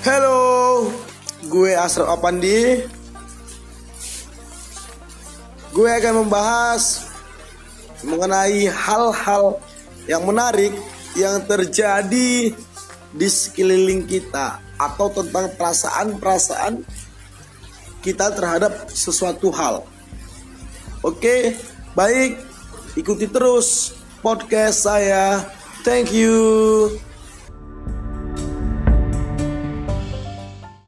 Halo, gue Asraf Opandi. Gue akan membahas mengenai hal-hal yang menarik yang terjadi di sekeliling kita atau tentang perasaan-perasaan kita terhadap sesuatu hal. Oke, baik, ikuti terus podcast saya. Thank you.